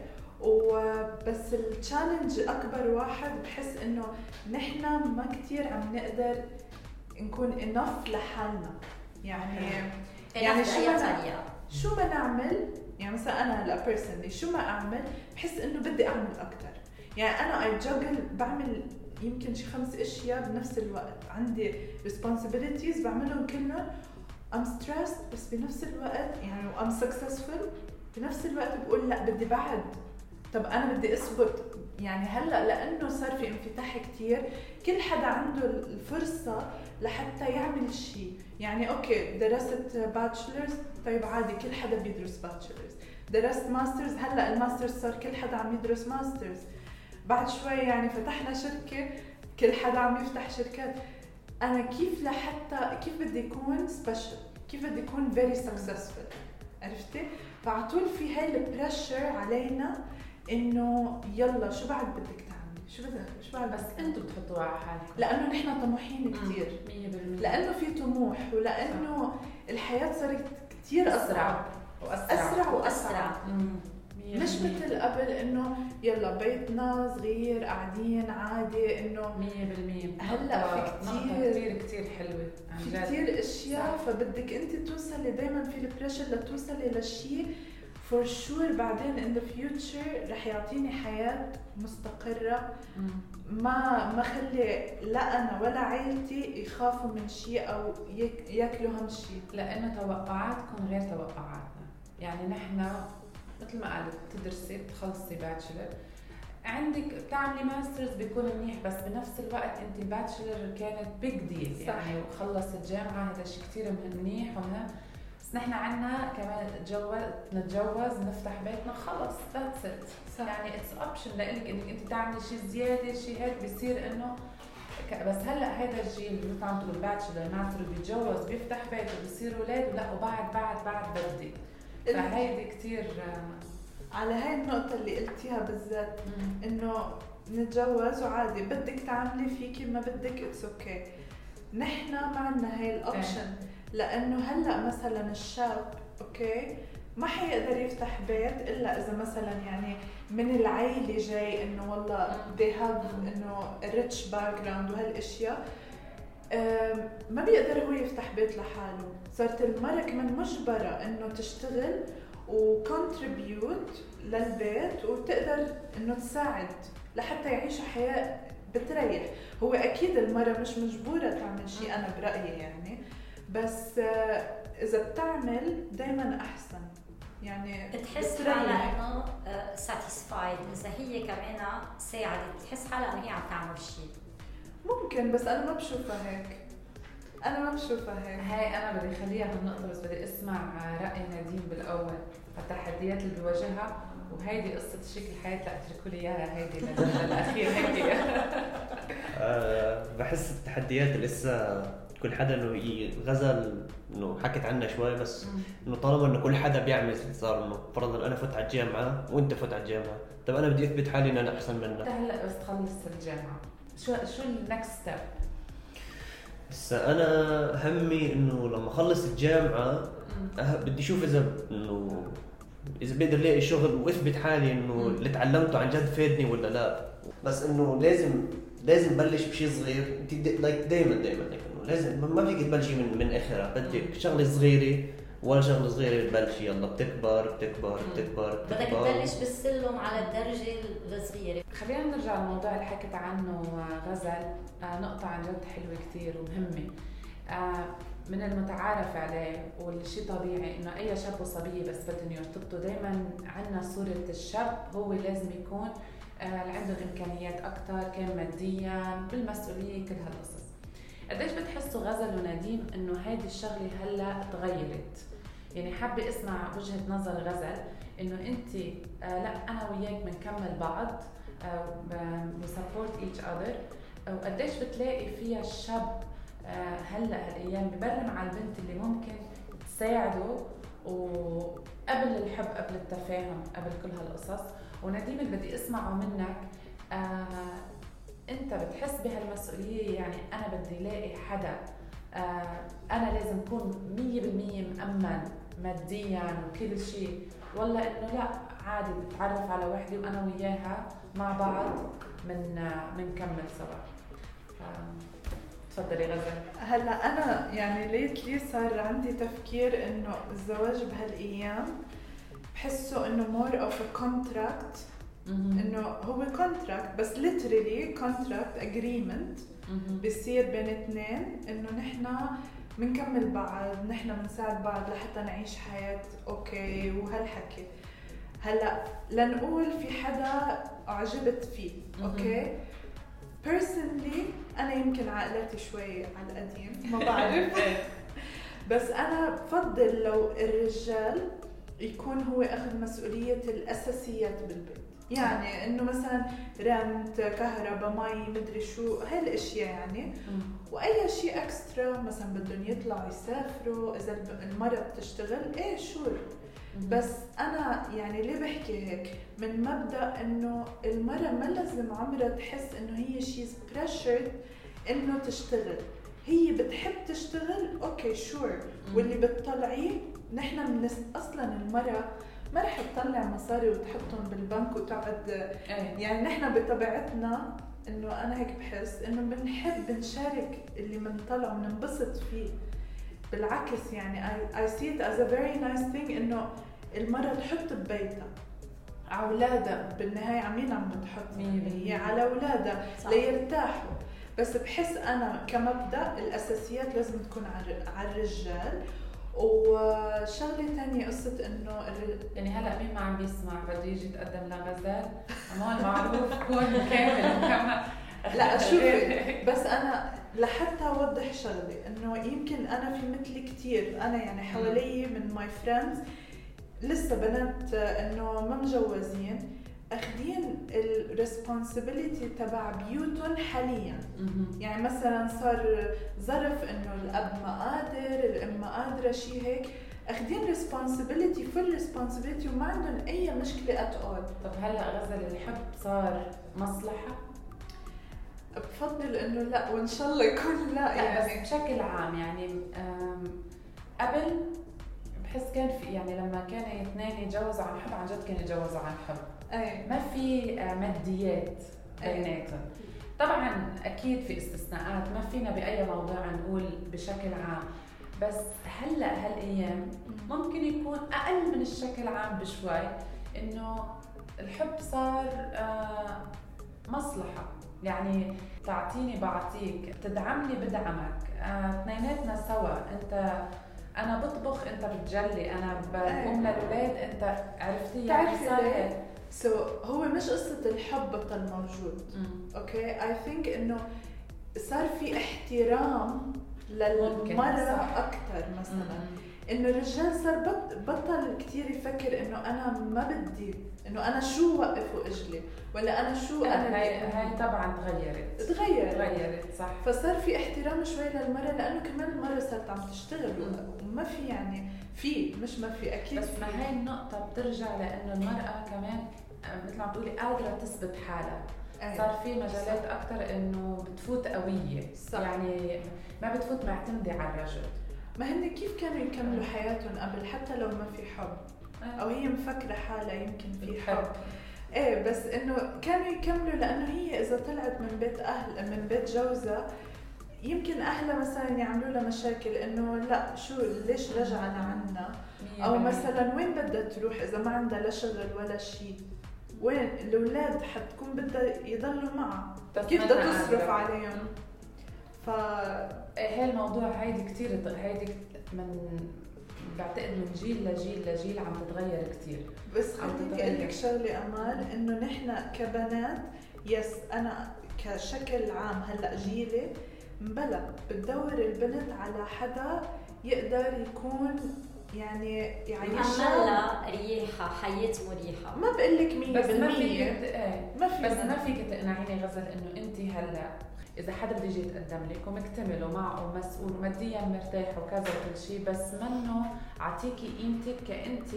وبس ال challenge أكبر واحد بحس إنه نحن ما كثير عم نقدر نكون enough لحالنا. يعني يعني شو طريقة. شو ما نعمل؟ يعني مثلا أنا هلأ personally شو ما أعمل؟ بحس إنه بدي أعمل أكثر يعني أنا I juggle بعمل يمكن شي خمس أشياء بنفس الوقت. عندي responsibilities بعملهم كلهم. I'm stressed بس بنفس الوقت يعني I'm successful. بنفس الوقت بقول لا بدي بعد. طب أنا بدي اثبت يعني هلأ لأنه صار في انفتاح كثير كل حدا عنده الفرصة لحتى يعمل شيء يعني أوكي درست bachelor's طيب عادي كل حدا بيدرس bachelor's درست master's هلأ ال master's صار كل حدا عم يدرس master's بعد شوي يعني فتحنا شركة كل حدا عم يفتح شركات. أنا كيف لحتى كيف بدي اكون special كيف بدي اكون very successful عرفتي؟ فعلى طول في هاي البريشر علينا إنه يلا شو بعد بدك تعملي؟ شو بدك؟ شو بعد بس أنتم بتحطوها على حالكم. لأنه نحن طموحين كثير 100% لأنه في طموح ولأنه الحياة صارت كثير أسرع. اسرع واسرع أسرع وأسرع. وأسرع مم. مش مثل قبل إنه يلا بيتنا صغير قاعدين عادي إنه 100% هلأ في كثير كثير حلوة عن في. كثير أشياء فبدك أنت توصلي دائما في ال pressure لتوصلي لشيء for sure بعدين in the future رح يعطيني حياة مستقرة. ما ما خلي لا أنا ولا عائلتي يخافوا من شيء أو ياكلوا هم شيء لأنه توقعاتكم غير توقعاتنا. يعني نحن مثل ما قالت بتدرسي بتخلصي bachelor عندك بتعملي master's بيكون منيح بس بنفس الوقت انت ال bachelor كانت big deal. يعني وخلصت جامعه هذا شيء كثير منيح ومهم بس نحن عنا كمان نتجوز نتجوز نفتح بيتنا خلص that's it. يعني it's option لإلك إنك انت تعملي شيء زيادة شيء هيك بصير إنه بس هلأ هذا الجيل اللي مثل عم تقول bachelor master بيتجوز بيفتح بيت وبصير أولاد لا وبعد بعد بعد بدي فهيدي كثير على هاي النقطة اللي قلتيها بالذات إنه نتجوز وعادي بدك تعملي فيكي ما بدك it's okay نحن ما عندنا هاي ال option لأنه هلأ مثلا الشاب أوكي ما حيقدر يفتح بيت إلا إذا مثلا يعني من العيلة جاي إنه والله they have إنه rich background وهالأشياء أم، ما بيقدر هو يفتح بيت لحاله. صارت المرأة كمان مجبرة إنه تشتغل و contribute للبيت وتقدر إنه تساعد لحتى يعيشوا حياة بتريح. هو أكيد المرأة مش مجبورة تعمل شيء أنا برأيي يعني. بس آه، إذا بتعمل دايما أحسن. يعني بتحس. حالها إنه ساتيسفايد إذا هي كمان ساعدت بتحس حالها إنه هي عم تعمل شيء. ممكن بس أنا ما بشوفها هيك. أنا ما بشوفها هيك. هاي أنا بدي خليها هالنقطه بس بدي أسمع رأي نديم بالأول. التحديات اللي بيواجهها وهيدي قصة شكل الحياة لا اتركوا لي إياها هيدي لل- للأخير هيك آه، بحس التحديات اللي لسه كل حدا إنه غزل إنه حكت عنها شوي بس إنه طالما إنه كل حدا بيعمل صار إنه فرضا أنا فوت على الجامعة وأنت فوت على الجامعة طب أنا بدي أثبت حالي ان أنا أحسن منك. هلا بس تخلص الجامعة. شو شو ال next step؟ هسا أنا همي إنه لما أخلص الجامعة أه بدي أشوف إذا إنه إذا بقدر ألاقي شغل وأثبت حالي إنه. اللي تعلمته عن جد فادني ولا لا. بس إنه لازم لازم بلش بشيء صغير. انت لايك دائما دائما لازم ما- ما فيك تبلشي من من آخرها. بدك شغلة صغيرة. ولا شغله صغيره تبلشي يلا بتكبر بتكبر. بتكبر بدك تبلش بالسلم على الدرجة الصغيرة. خلينا نرجع للموضوع اللي حكت عنه غزل. آه، نقطة عن جد حلوة كتير ومهمة. آه، من المتعارف عليه والشيء طبيعي إنه أي شاب وصبية بس بدهم يرتبطوا دائما عندنا صورة الشاب هو لازم يكون آه، اللي عنده الامكانيات أكثر كان ماديا بالمسؤولية كل هالقصص. قديش بتحسوا غزل ونديم إنه هيدي الشغلة هلأ تغيرت؟ يعني حابة أسمع وجهة نظر غزل إنه أنت آه لا أنا وياك بنكمل بعض و support each other وقديش بتلاقي فيها الشاب آه هلأ هالأيام؟ ببرم على البنت اللي ممكن تساعده وقبل الحب قبل التفاهم قبل كل هالقصص. ونديم اللي بدي أسمعه منك. آه أنت بتحس بهالمسؤولية؟ يعني أنا بدي ألاقي حدا آه أنا لازم أكون 100% مأمن. ماديا وكل شيء. ولا إنه لا عادي بتعرف على وحدة وأنا وياها مع بعض من بنكمل سوا تفضلي غزل هلأ أنا يعني lately صار عندي تفكير إنه الزواج بهالأيام بحسه إنه more of contract إنه هو contract بس literally contract agreement بيصير بين اثنين. إنه نحن بنكمل بعض نحن بنساعد بعض لحتى نعيش حياة أوكي وهالحكي. هلأ لنقول في حدا أعجبت فيه. أوكي؟ Personally أنا يمكن عقلتي شوي على القديم ما بعرف. بس أنا بفضل لو الرجال يكون هو أخذ مسؤولية الأساسيات بالبيت. يعني إنه مثلا rent كهرباء مي مدري شو هالأشياء يعني. وأي شيء extra مثلا بدهم يطلعوا يسافروا إذا المراه بتشتغل إيه sure بس أنا يعني ليه بحكي هيك؟ من مبدأ إنه المراه ما لازم عمرها تحس إنه هي she's pressured إنه تشتغل. هي بتحب تشتغل okay sure واللي بتطلعيه نحن من أصلا المراه ما رح تطلع مصاري وتحطهم بالبنك وتقعد إيه. يعني نحن بطبيعتنا إنه أنا هيك بحس إنه بنحب نشارك اللي بنطلعه بننبسط فيه. بالعكس يعني I, I see it as a very nice thing إنه المرأة تحط ببيتها. على أولادها بالنهاية على مين عم بتحط هي. على أولادها. ليرتاحوا. بس بحس أنا كمبدأ الأساسيات لازم تكون على الرجال. وشغلة ثانية قصة إنه يعني هلا مين ما عم بيسمع بده يجي يتقدم لغزال هون معروف كون كامل مكمل لا شوفي بس أنا لحتى أوضح شغلة إنه يمكن أنا في مثلي كثير أنا يعني حوالي من my friends لسه بنات إنه ما مجوزين أخذين ال responsibility تبع بيوتهم حاليا. يعني مثلا صار ظرف إنه الأب ما قادر الأم ما قادرة شيء هيك. أخذين responsibility full responsibility وما عندهم أي مشكلة at all طب هلأ غزل الحب صار مصلحة؟ بفضل إنه لأ وإن شاء الله يكون لأ يعني. بس بشكل عام يعني قبل بحس كان في يعني لما كانوا اثنين يتجوزوا عن حب عن جد كانوا يتجوزوا عن حب. ما في آه، ماديات أي. بيناتهم. طبعا أكيد في استثناءات ما فينا بأي موضوع نقول بشكل عام. بس هلأ هالأيام ممكن يكون أقل من الشكل عام بشوي إنه الحب صار آه، مصلحة. يعني تعطيني بعطيك. تدعمني بدعمك. آه، اثنيناتنا سوا. أنت أنا بطبخ أنت بتجلي. أنا بقوم للاولاد أنت عرفتي يعني بتعرفي صار ليه؟ هيك. so so, هو مش قصة الحب بطل موجود. okay I think إنه صار في احترام صح. أكثر مثلا. إنه الرجال صار بط بطل كثير يفكر إنه أنا ما بدي إنه أنا شو وقف واجلي ولا أنا شو أنا هاي هاي طبعا تغيرت. تغير تغيرت صح. فصار في احترام شوي للمرأة لأنه كمان المرأة صارت عم تشتغل. وما في يعني في مش ما في أكيد بس. ما هاي النقطة بترجع لأنه المرأة كمان مثل ما عم تقولي قادرة تثبت حالها أي. صار في مجالات أكثر إنه بتفوت قوية. صح. يعني ما بتفوت معتمدة على الرجل. ما هن كيف كانوا يكملوا حياتهم قبل؟ حتى لو ما في حب. أو هي مفكرة حالها يمكن في حب. إيه بس إنه كانوا يكملوا لأنه هي إذا طلعت من بيت أهل من بيت جوزها يمكن أهلها مثلا يعملوا لها مشاكل إنه لا شو ليش رجعنا عنا؟ أو. مثلا وين بدها تروح إذا ما عندها لا شغل ولا شيء وين الأولاد حتكون بدها يضلوا معها كيف بدها تصرف. عليهم ف إيه، الموضوع هيدي كثير هيدي من بعتقد من جيل لجيل لجيل عم تتغير كثير بس خليني. أقول لك شغلة أمال إنه نحن كبنات يس أنا كشكل عام هلأ جيلي مبلا بتدور البنت على حدا يقدر يكون يعني يعني لها ريحة حياة مريحة. ما بقول لك 100% بس ما فيك إيه. ما في بس ما فيك تقنعيني غزل إنه انت هلأ إذا حدا بده يجي يتقدم لك ومكتمل ومعه ومسؤول وماديا مرتاح وكذا وكل شيء بس منه عطيكي قيمتك كانت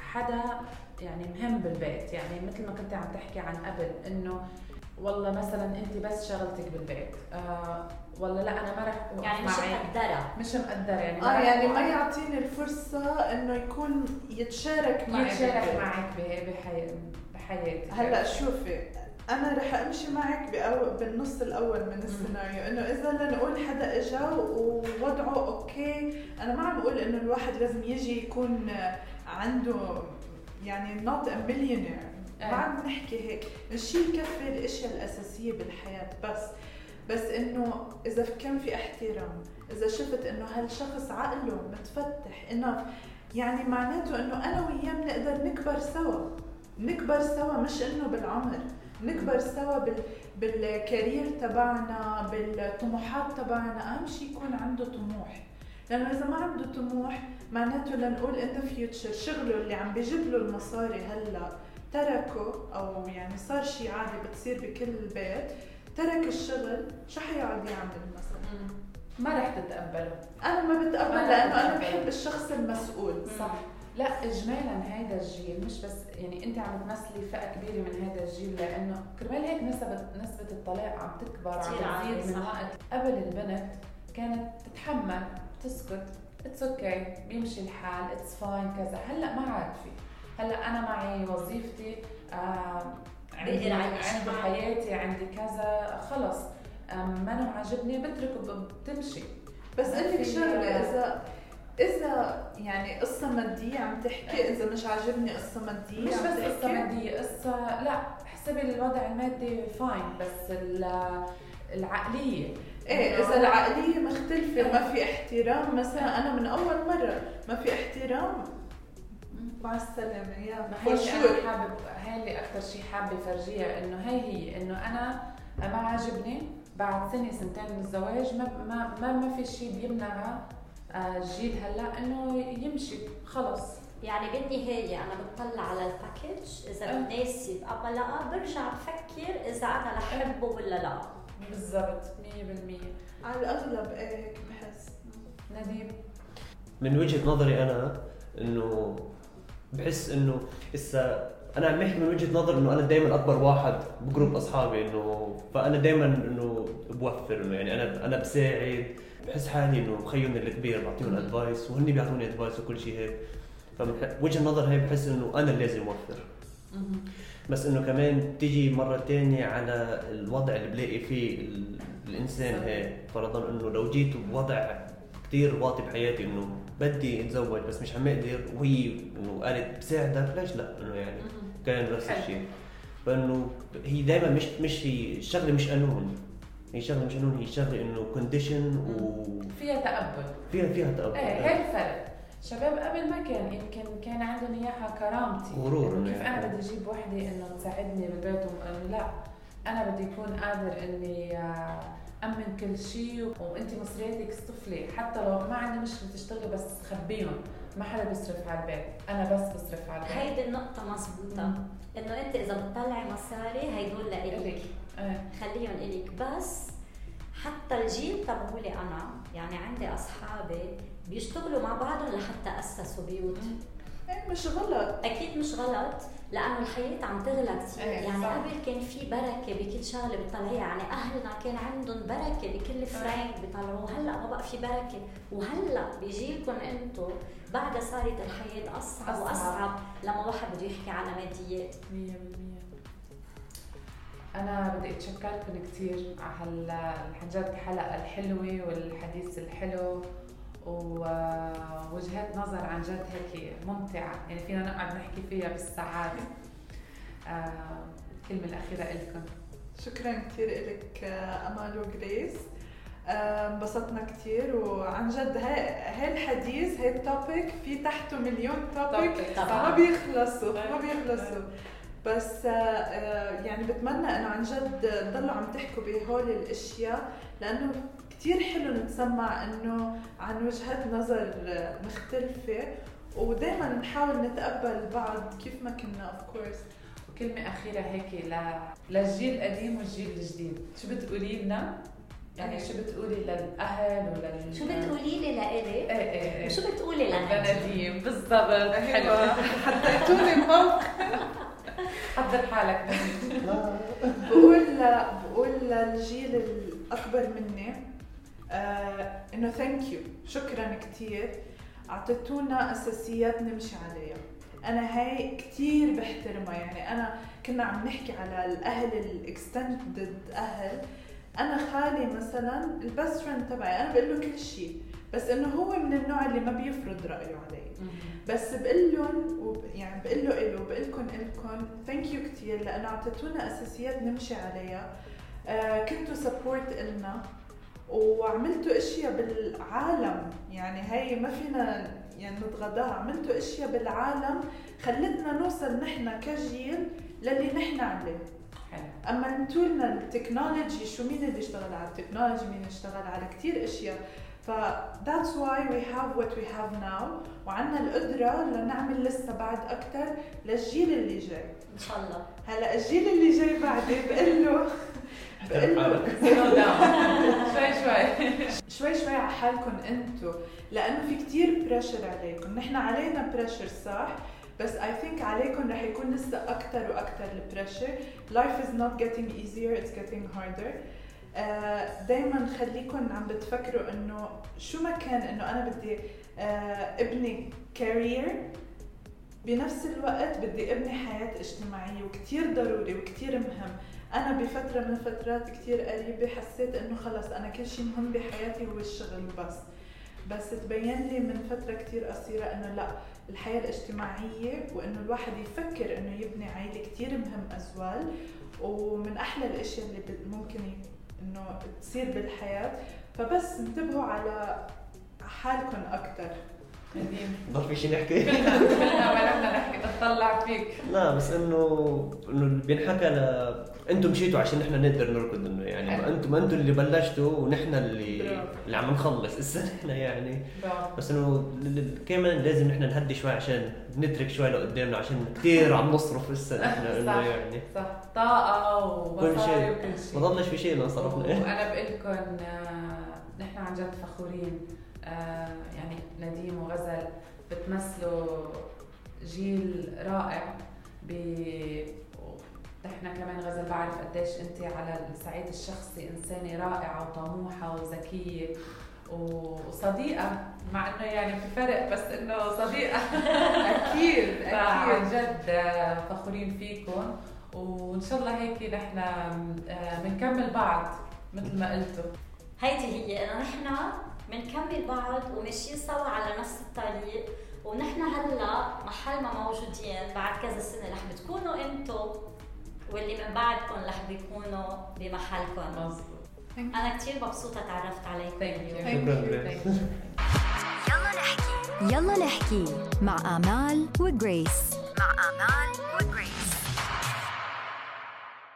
حدا يعني مهم بالبيت. يعني مثل ما كنت عم تحكي عن قبل إنه والله مثلا أنت بس شغلتك بالبيت آه والله لا أنا ما رح يعني مش. مقدرة مش مقدرة يعني آه يعني ما. يعطيني الفرصة إنه يكون يتشارك معي يتشارك. معك ب- بحي... بحياتك هلأ شوفي أنا رح أمشي معك بأو... بالنص الأول من السيناريو إنه إذا لنقول حدا إجا ووضعه أوكي أنا ما عم بقول إنه الواحد لازم يجي يكون عنده يعني not a millionaire ما إيه. عم نحكي هيك الشيء يكفي الاشياء الأساسية بالحياة بس بس إنه إذا كان في احترام إذا شفت إنه هالشخص عقله متفتح انه يعني معناته إنه أنا وياه بنقدر نكبر سوا. نكبر سوا مش إنه بالعمر نكبر سوا بال بال career تبعنا بالطموحات تبعنا. أهم شيء يكون عنده طموح. لأنه إذا ما عنده طموح معناته لنقول إن ذا فيوتشر شغله اللي عم بيجيب له المصاري هلأ. تركه أو يعني صار شيء عادي بتصير بكل بيت ترك الشغل شو حيقعد يعمل مثلا. ما رح تتقبله. أنا ما بتقبل ما لأنه أنا. بحب الشخص المسؤول. صح. لا اجمالا هذا الجيل مش بس يعني أنت عم تمثلي فئة كبيرة من هذا الجيل لأنه كرمال هيك نسبة نسبة الطلاق عم تكبر كتير عم تزيد من. وقت. قبل البنت كانت تتحمل تسكت it's okay بيمشي الحال it's fine كذا. هلأ ما عاد في. هلا أنا معي وظيفتي آه عندي عندي. حياتي عندي كذا خلص. ما أنا عاجبني بتركه بتمشي. بس في- شغلة اذا إذا يعني قصة مادية عم تحكي إذا مش عاجبني قصة مادية مش بس قصة تحكي؟ مادية قصة لا حسبي الوضع المادي فاين بس ال- العقلية. إيه إذا العقلية مختلفة ما في احترام. مثلا أنا من أول مرة ما في احترام. مع السلامة يا هي. اللي أنا حابب هي اللي أكثر شيء حابة فرجيها إنه هي هي إنه أنا ما عاجبني بعد سنة سنتين من الزواج ما ما ما, ما في شيء بيمنع آه، الجيل هلا إنه يمشي خلص. يعني بالنهاية أنا بطلع على ال package إذا أه. بناسب أما لا برجع بفكر إذا أنا رح أحبه ولا لا. بالضبط 100% على الأغلب إيه هيك بحس؟ نديم من وجهة نظري أنا إنه بحس إنه هسه أنا عم بحكي من وجهة نظر إنه أنا دائما أكبر واحد ب group أصحابي إنه فأنا دائما إنه بوفر إنه يعني أنا أنا بساعد بحس حالي إنه خيهون الكبير بعطيهم advice وهن بيعطوني advice وكل شيء هيك. فمن وجهة النظر هي بحس إنه أنا لازم أوفر. بس إنه كمان بتيجي مرة تانية على الوضع اللي بلاقي فيه ال- الإنسان. هيك فرضا إنه لو جيت بوضع كثير واطي بحياتي إنه بدي اتزوج بس مش عم أقدر. وهي إنه قالت بساعدك. ليش لا؟ إنه يعني كان نفس. الشيء. فإنه هي دائما مش مش هي الشغله مش قانون. هي شغلة مش قانون. هي شغلة إنه كونديشن فيها تقبل. وفيها فيها تقبل. إيه هي الفرق. شباب قبل ما كان يمكن كان عندهم إياها كرامتي. غرور. كيف يعني. أنا بدي أجيب وحدة إنه تساعدني بالبيت لا؟ أنا بدي أكون قادر إني آه، أمن كل شيء وانت مصرياتك اصطفلي حتى لو ما عندي مشكلة تشتغلي بس خبيهم. ما حدا بيصرف على البيت. أنا بس بصرف على البيت. هيدي النقطة مزبوطة مم. إنه أنت إذا بتطلعي مصاري هيدول لإلك. إلك. إيه. خليهم إلك. بس حتى الجيل تبعولي أنا يعني عندي أصحابي بيشتغلوا مع بعضهم لحتى أسسوا بيوت. إيه مش غلط. أكيد مش غلط. لأنه الحياة عم تغلى كثير إيه، يعني صح. قبل كان في بركة بكل شغلة بتطلعيها. يعني أهلنا كان عندهم بركة بكل فرانك بيطلعوه. هلأ ما بقى في بركة. وهلأ بيجيلكم أنتم بعد صارت الحياة أصعب أصعب. وأصعب لما واحد بده يحكي عن ماديات مية بالمية. أنا بدي أتشكركم كثير على عن جد الحلقة الحلوة والحديث الحلو. ووجهات نظر عن جد هيك ممتعة. يعني فينا نقعد نحكي فيها بالساعات آه، الكلمة الأخيرة إلكم. شكرا كثير لك أمال وجريس. آه، انبسطنا كثير وعن جد هاي الحديث هاي ال topic في تحته مليون topic ما. بيخلصوا ما بيخلصوا. بس آه، آه، يعني بتمنى إنه عن جد تضلوا عم تحكوا بهول الأشياء لأنه كثير حلو نتسمع إنه عن وجهات نظر مختلفة ودائما نحاول نتقبل بعض كيف ما كنا of course وكلمة أخيرة هيك ل... للجيل القديم والجيل الجديد. شو بتقولي لنا؟ يعني شو بتقولي للأهل ولل شو بتقولي لي لإلي؟ إيه إيه إيه. وشو بتقولي لنديم لنديم بالضبط. حلوة حطيتوني بموقف حضر حالك. بقول بقول للجيل الأكبر مني آه إنه thank you شكرا كثير أعطيتونا أساسيات نمشي عليها. أنا هاي كثير بحترمها. يعني أنا كنا عم نحكي على الأهل ال extended أهل. أنا خالي مثلا ال best friend تبعي. أنا بقول له كل شيء بس إنه هو من النوع اللي ما بيفرض رأيه علي. بس بقول لهم وب- يعني بقول له إله وبقول لكم إلكم thank you كثير لأنه أعطيتونا أساسيات نمشي عليها. آه كنتوا support إلنا. وعملتوا أشياء بالعالم. يعني هي ما فينا يعني نتغاضاها عملتوا أشياء بالعالم خلتنا نوصل نحن كجيل للي نحن عليه. حلو. أما أنتوا لنا ال technology شو مين اللي اشتغل على ال technology؟ مين اشتغل على كثير أشياء. ف that's why we have what we have now. وعندنا القدرة لنعمل لسه بعد أكثر للجيل اللي جاي. إن شاء الله. هلا الجيل اللي جاي بعدي بقول له slow down شوي شوي. شوي شوي على حالكم أنتم لأنه في كتير pressure عليكم. نحن علينا pressure صح؟ بس I think عليكم رح يكون لسه أكثر وأكثر ال pressure life is not getting easier it's getting harder. دائما خليكم عم بتفكروا إنه شو ما كان إنه أنا بدي آه، ابني career بنفس الوقت بدي ابني حياة اجتماعية وكتير ضروري وكتير مهم. أنا بفترة من الفترات كتير قريبة حسيت إنه خلص أنا كل شيء مهم بحياتي هو الشغل بس. بس تبين لي من فترة كتير قصيرة إنه لأ الحياة الاجتماعية وإنه الواحد يفكر إنه يبني عائلة كتير مهم أزوال. ومن أحلى الأشياء اللي ممكن إنه تصير بالحياة. فبس انتبهوا على حالكم نديم ضل في شيء نحكي كلنا كلنا ما بدنا نحكي نطلع فيك. لا بس انه إنه اللي بينحكى ل أنتم مشيتوا عشان نحن نقدر نركض إنه يعني ما. أنتم أنتم اللي بلشتوا ونحن اللي. اللي عم نخلص هسه نحن يعني بس إنه كمان لازم نحن نهدي شوي عشان نترك شوي لقدامنا عشان كثير عم نصرف هسه نحن إنه. يعني. صح. طاقة كل ومصاري شيء وكل ما ضلش في شيء لنصرفنا وأنا بقول لكم نحن عن جد فخورين. آه، يعني نديم وغزل بتمثلوا جيل رائع ب نحن كمان غزل بعرف قديش انت على الصعيد الشخصي إنسانة رائعة وطموحة وذكية وصديقة مع إنه يعني في فرق بس إنه صديقة. أكيد فعن أكيد جد آه، فخورين فيكم. وإن شاء الله هيك نحن بنكمل بعض مثل ما قلتوا. هيدي هي إنه نحن بنكمل بعض وماشيين سوا على نفس الطريق. ونحن هلا محل ما موجودين بعد كذا سنة رح بتكونوا أنتم واللي من بعدكم رح بيكونوا بمحلكم. مظبوط. أنا كثير مبسوطة تعرفت عليكم. يلا نحكي. يلا نحكي مع آمال وجريس. مع آمال وجريس.